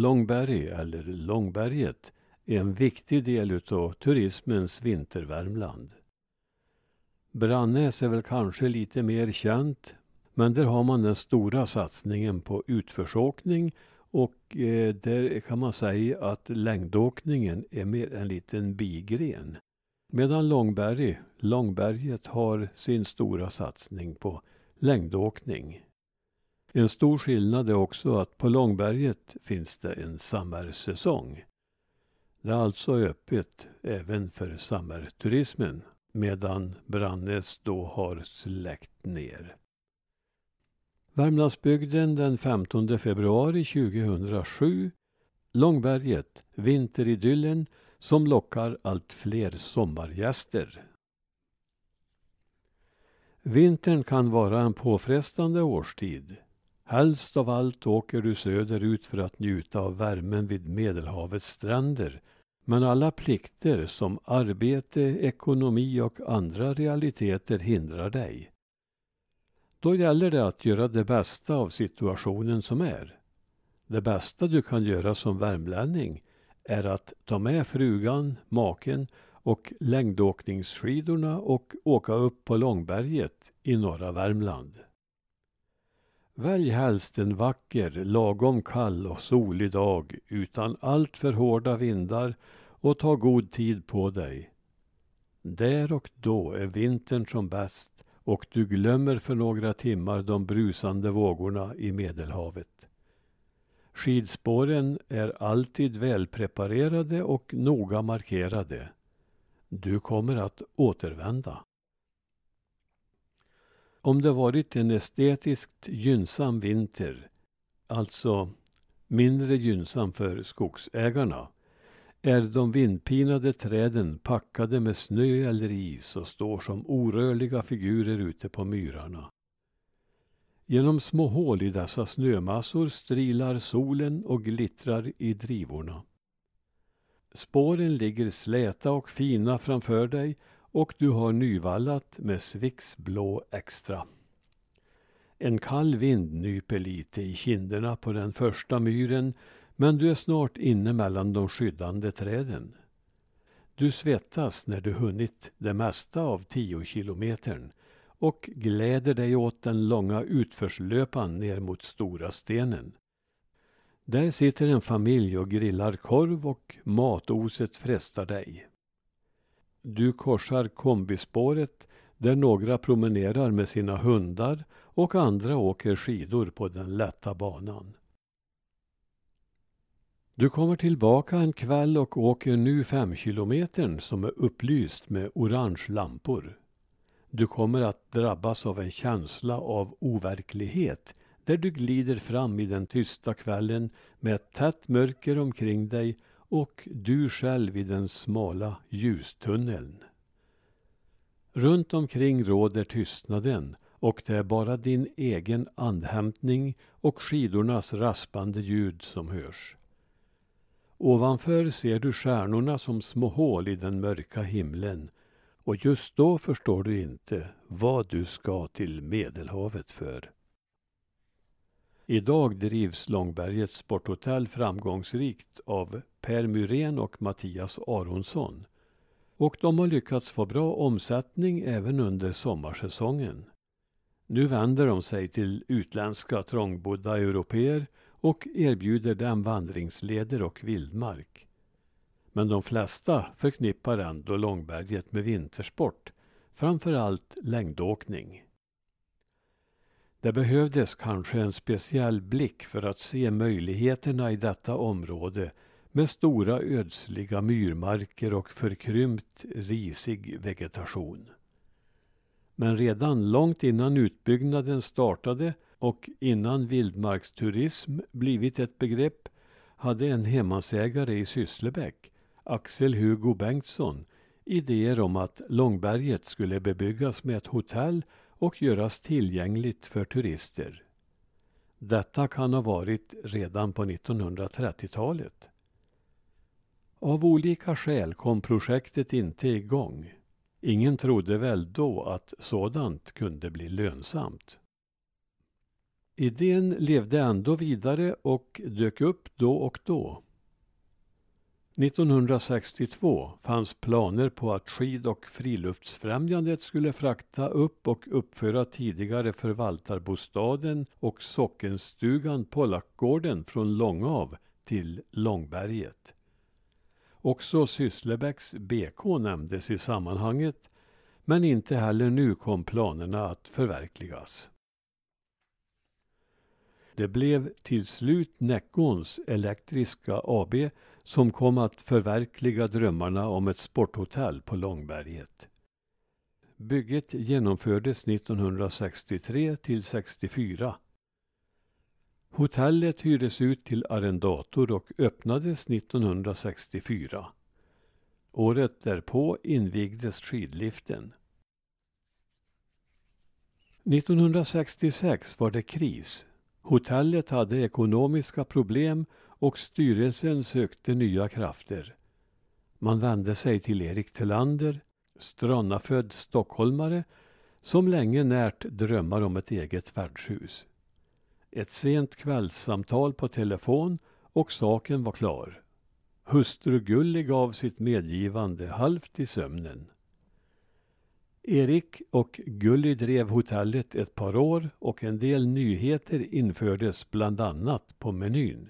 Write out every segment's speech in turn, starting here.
Långberg, eller Långberget, är en viktig del utav turismens vintervärmland. Brannäs är väl kanske lite mer känt, men där har man den stora satsningen på utförsåkning och eh, där kan man säga att längdåkningen är mer en liten bigren. Medan Långberg, Långberget har sin stora satsning på längdåkning. En stor skillnad är också att på Långberget finns det en sommarsäsong. Det är alltså öppet även för sommarturismen medan Brannäs då har släckt ner. Värmlandsbygden den 15 februari 2007. Långberget, vinteridyllen som lockar allt fler sommargäster. Vintern kan vara en påfrestande årstid. Helst av allt åker du söderut för att njuta av värmen vid Medelhavets stränder. Men alla plikter som arbete, ekonomi och andra realiteter hindrar dig. Då gäller det att göra det bästa av situationen som är. Det bästa du kan göra som värmlänning är att ta med frugan, maken och längdåkningsskidorna och åka upp på Långberget i norra Värmland. Välj helst en vacker, lagom kall och solig dag utan alltför hårda vindar och ta god tid på dig. Där och då är vintern som bäst och du glömmer för några timmar de brusande vågorna i Medelhavet. Skidspåren är alltid välpreparerade och noga markerade. Du kommer att återvända. Om det varit en estetiskt gynnsam vinter, alltså mindre gynnsam för skogsägarna, är de vindpinade träden packade med snö eller is och står som orörliga figurer ute på myrarna. Genom små hål i dessa snömassor strilar solen och glittrar i drivorna. Spåren ligger släta och fina framför dig och du har nyvallat med Swix blå extra. En kall vind nyper lite i kinderna på den första myren men du är snart inne mellan de skyddande träden. Du svettas när du hunnit det mesta av tio kilometern och gläder dig åt den långa utförslöpan ner mot Stora stenen. Där sitter en familj och grillar korv och matoset frestar dig. Du korsar kombispåret där några promenerar med sina hundar och andra åker skidor på den lätta banan. Du kommer tillbaka en kväll och åker nu fem kilometern som är upplyst med orange lampor. Du kommer att drabbas av en känsla av overklighet där du glider fram i den tysta kvällen med ett tätt mörker omkring dig och du själv i den smala ljustunneln. Runt omkring råder tystnaden och det är bara din egen andhämtning och skidornas raspande ljud som hörs. Ovanför ser du stjärnorna som små hål i den mörka himlen och just då förstår du inte vad du ska till Medelhavet för. Idag drivs Långbergets sporthotell framgångsrikt av Per Myrén och Mattias Aronsson. Och de har lyckats få bra omsättning även under sommarsäsongen. Nu vänder de sig till utländska trångbodda europeer och erbjuder dem vandringsleder och vildmark. Men de flesta förknippar ändå Långberget med vintersport, framför allt längdåkning. Det behövdes kanske en speciell blick för att se möjligheterna i detta område med stora ödsliga myrmarker och förkrympt risig vegetation. Men redan långt innan utbyggnaden startade och innan vildmarksturism blivit ett begrepp hade en hemmansägare i Sysslebäck, Axel Hugo Bengtsson, idéer om att Långberget skulle bebyggas med ett hotell och göras tillgängligt för turister. Detta kan ha varit redan på 1930-talet. Av olika skäl kom projektet inte igång. Ingen trodde väl då att sådant kunde bli lönsamt. Idén levde ändå vidare och dök upp då och då. 1962 fanns planer på att Skid och friluftsfrämjandet skulle frakta upp och uppföra tidigare förvaltarbostaden och sockenstugan Pollackgården från Långav till Långberget. Också Sysslebäcks BK nämndes i sammanhanget men inte heller nu kom planerna att förverkligas. Det blev till slut Näckåns Elektriska AB som kom att förverkliga drömmarna om ett sporthotell på Långberget. Bygget genomfördes 1963 till 64. Hotellet hyrdes ut till arrendator och öppnades 1964. Året därpå invigdes skidliften. 1966 var det kris. Hotellet hade ekonomiska problem och styrelsen sökte nya krafter. Man vände sig till Erik Tillander, Strannafödd stockholmare, som länge närt drömmar om ett eget värdshus. Ett sent kvällssamtal på telefon och saken var klar. Hustru Gulli gav sitt medgivande halvt i sömnen. Erik och Gulli drev hotellet ett par år och en del nyheter infördes bland annat på menyn.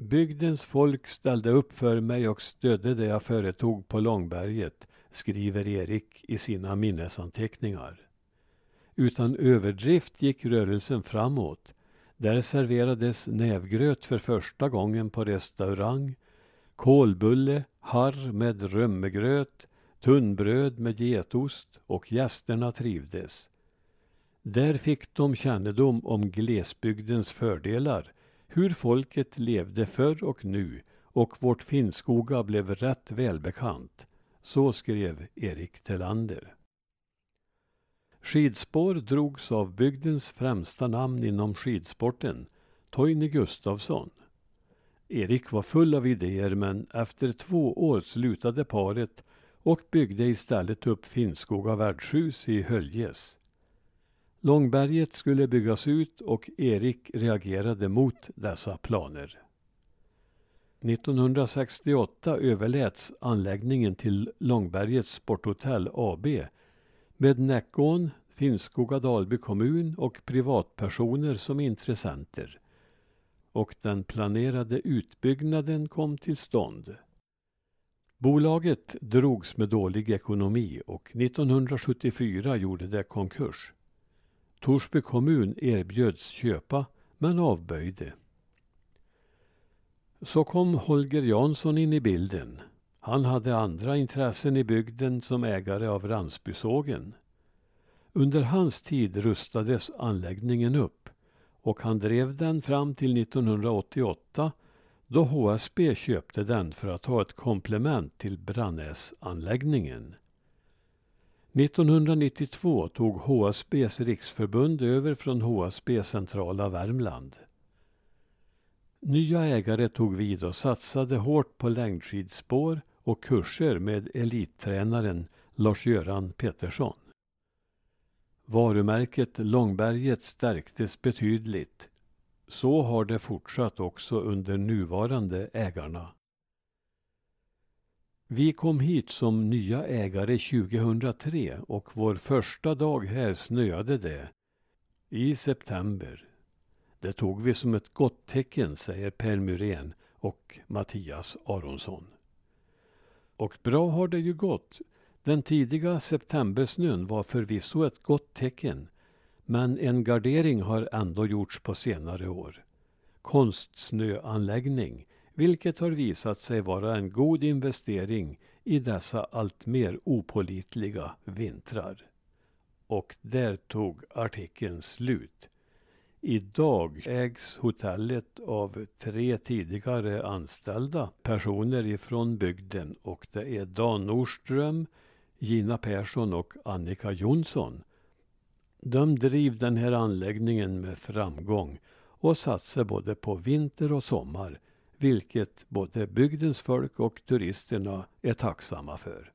Bygdens folk ställde upp för mig och stödde det jag företog på Långberget, skriver Erik i sina minnesanteckningar. Utan överdrift gick rörelsen framåt. Där serverades nävgröt för första gången på restaurang, kolbulle, harr med römmegröt, tunnbröd med getost och gästerna trivdes. Där fick de kännedom om glesbygdens fördelar, hur folket levde förr och nu och vårt Finnskoga blev rätt välbekant. Så skrev Erik Telander. Skidspår drogs av bygdens främsta namn inom skidsporten, Toine Gustafsson. Erik var full av idéer men efter två år slutade paret och byggde istället upp Finnskoga värdshus i Höljes. Långberget skulle byggas ut och Erik reagerade mot dessa planer. 1968 överläts anläggningen till Långbergets Sporthotell AB med Näckån, Finnskoga Dalby kommun och privatpersoner som intressenter. Och den planerade utbyggnaden kom till stånd. Bolaget drogs med dålig ekonomi och 1974 gjorde det konkurs. Torsby kommun erbjöds köpa men avböjde. Så kom Holger Jansson in i bilden. Han hade andra intressen i bygden som ägare av Ransbysågen. Under hans tid rustades anläggningen upp och han drev den fram till 1988 då HSB köpte den för att ha ett komplement till Brannäsanläggningen. 1992 tog HSBs riksförbund över från HSB centrala Värmland. Nya ägare tog vid och satsade hårt på längdskidspår och kurser med elittränaren Lars-Göran Petersson. Varumärket Långberget stärktes betydligt. Så har det fortsatt också under nuvarande ägarna. Vi kom hit som nya ägare 2003 och vår första dag här snöade det. I september. Det tog vi som ett gott tecken, säger Per Myrén och Mattias Aronsson. Och bra har det ju gått. Den tidiga septembersnön var förvisso ett gott tecken. Men en gardering har ändå gjorts på senare år. Konstsnöanläggning vilket har visat sig vara en god investering i dessa alltmer opolitliga vintrar. Och där tog artikeln slut. Idag ägs hotellet av tre tidigare anställda personer ifrån bygden och det är Dan Nordström, Gina Persson och Annika Jonsson. De driver den här anläggningen med framgång och satsar både på vinter och sommar vilket både bygdens folk och turisterna är tacksamma för.